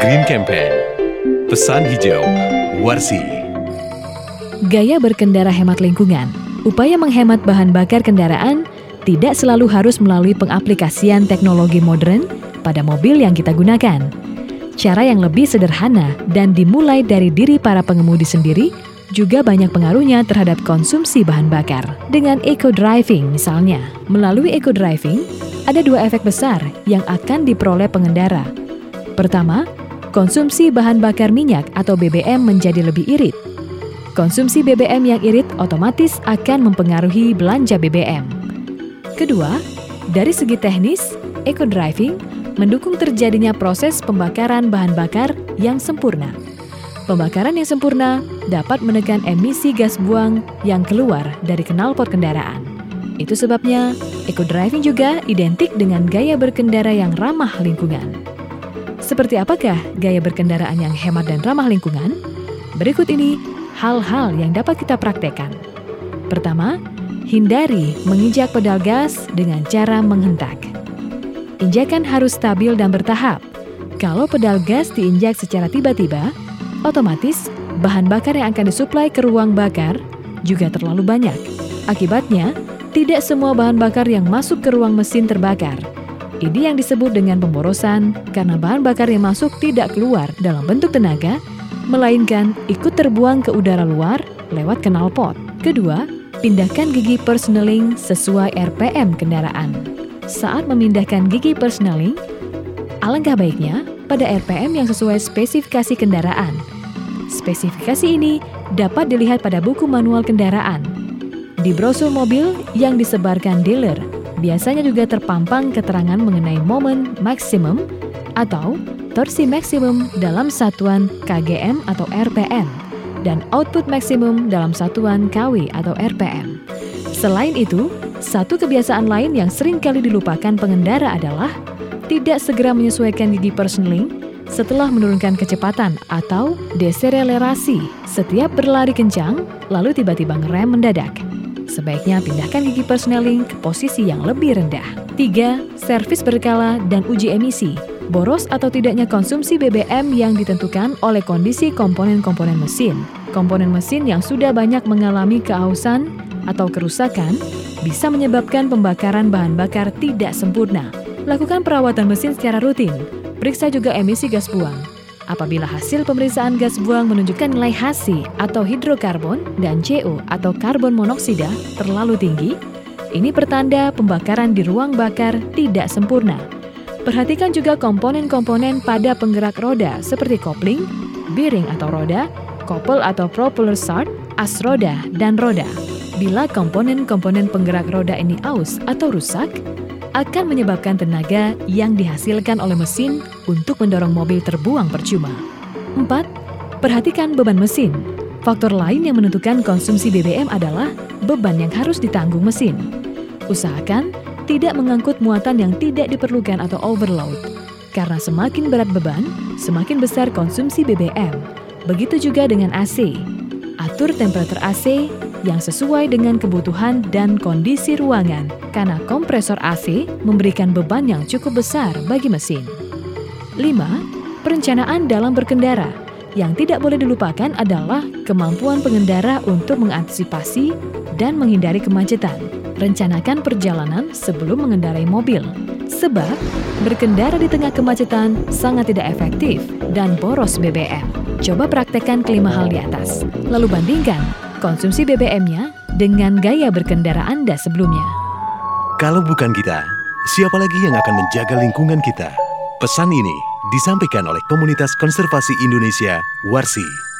Green Campaign. Pesan hijau, Warsi. Gaya berkendara hemat lingkungan. Upaya menghemat bahan bakar kendaraan tidak selalu harus melalui pengaplikasian teknologi modern pada mobil yang kita gunakan. Cara yang lebih sederhana dan dimulai dari diri para pengemudi sendiri juga banyak pengaruhnya terhadap konsumsi bahan bakar. Dengan eco driving misalnya, melalui eco driving ada dua efek besar yang akan diperoleh pengendara. Pertama, konsumsi bahan bakar minyak atau BBM menjadi lebih irit. Konsumsi BBM yang irit otomatis akan mempengaruhi belanja BBM. Kedua, dari segi teknis, eco driving mendukung terjadinya proses pembakaran bahan bakar yang sempurna. Pembakaran yang sempurna dapat menekan emisi gas buang yang keluar dari knalpot kendaraan. Itu sebabnya eco driving juga identik dengan gaya berkendara yang ramah lingkungan. Seperti apakah gaya berkendaraan yang hemat dan ramah lingkungan? Berikut ini hal-hal yang dapat kita praktekkan. Pertama, hindari menginjak pedal gas dengan cara menghentak. Injakan harus stabil dan bertahap. Kalau pedal gas diinjak secara tiba-tiba, otomatis bahan bakar yang akan disuplai ke ruang bakar juga terlalu banyak. Akibatnya, tidak semua bahan bakar yang masuk ke ruang mesin terbakar. Ini yang disebut dengan pemborosan karena bahan bakar yang masuk tidak keluar dalam bentuk tenaga, melainkan ikut terbuang ke udara luar lewat knalpot. Kedua, pindahkan gigi persneling sesuai RPM kendaraan. Saat memindahkan gigi persneling, alangkah baiknya pada RPM yang sesuai spesifikasi kendaraan. Spesifikasi ini dapat dilihat pada buku manual kendaraan. Di brosur mobil yang disebarkan dealer biasanya juga terpampang keterangan mengenai momen maksimum atau torsi maksimum dalam satuan kgm atau rpm dan output maksimum dalam satuan kW atau rpm. Selain itu, satu kebiasaan lain yang sering kali dilupakan pengendara adalah tidak segera menyesuaikan gigi persneling setelah menurunkan kecepatan atau deselerasi setiap berlari kencang lalu tiba-tiba ngerem mendadak. Sebaiknya pindahkan gigi persneling ke posisi yang lebih rendah. 3. Servis berkala dan uji emisi. Boros atau tidaknya konsumsi BBM yang ditentukan oleh kondisi komponen-komponen mesin. Komponen mesin yang sudah banyak mengalami kehausan atau kerusakan bisa menyebabkan pembakaran bahan bakar tidak sempurna. Lakukan perawatan mesin secara rutin. Periksa juga emisi gas buang. Apabila hasil pemeriksaan gas buang menunjukkan nilai HC atau hidrokarbon dan CO atau karbon monoksida terlalu tinggi, ini pertanda pembakaran di ruang bakar tidak sempurna. Perhatikan juga komponen-komponen pada penggerak roda seperti kopling, bearing atau roda, kopel atau propeller start, as roda, dan roda. Bila komponen-komponen penggerak roda ini aus atau rusak, akan menyebabkan tenaga yang dihasilkan oleh mesin untuk mendorong mobil terbuang percuma. 4. Perhatikan beban mesin. Faktor lain yang menentukan konsumsi BBM adalah beban yang harus ditanggung mesin. Usahakan tidak mengangkut muatan yang tidak diperlukan atau overload. Karena semakin berat beban, semakin besar konsumsi BBM. Begitu juga dengan AC. Atur temperatur AC yang sesuai dengan kebutuhan dan kondisi ruangan, karena kompresor AC memberikan beban yang cukup besar bagi mesin. 5. Perencanaan dalam berkendara. Yang tidak boleh dilupakan adalah kemampuan pengendara untuk mengantisipasi dan menghindari kemacetan. Rencanakan perjalanan sebelum mengendarai mobil, sebab berkendara di tengah kemacetan sangat tidak efektif dan boros BBM. Coba praktekkan kelima hal di atas, lalu bandingkan konsumsi BBM-nya dengan gaya berkendara Anda sebelumnya. Kalau bukan kita, siapa lagi yang akan menjaga lingkungan kita? Pesan ini disampaikan oleh Komunitas Konservasi Indonesia, Warsi.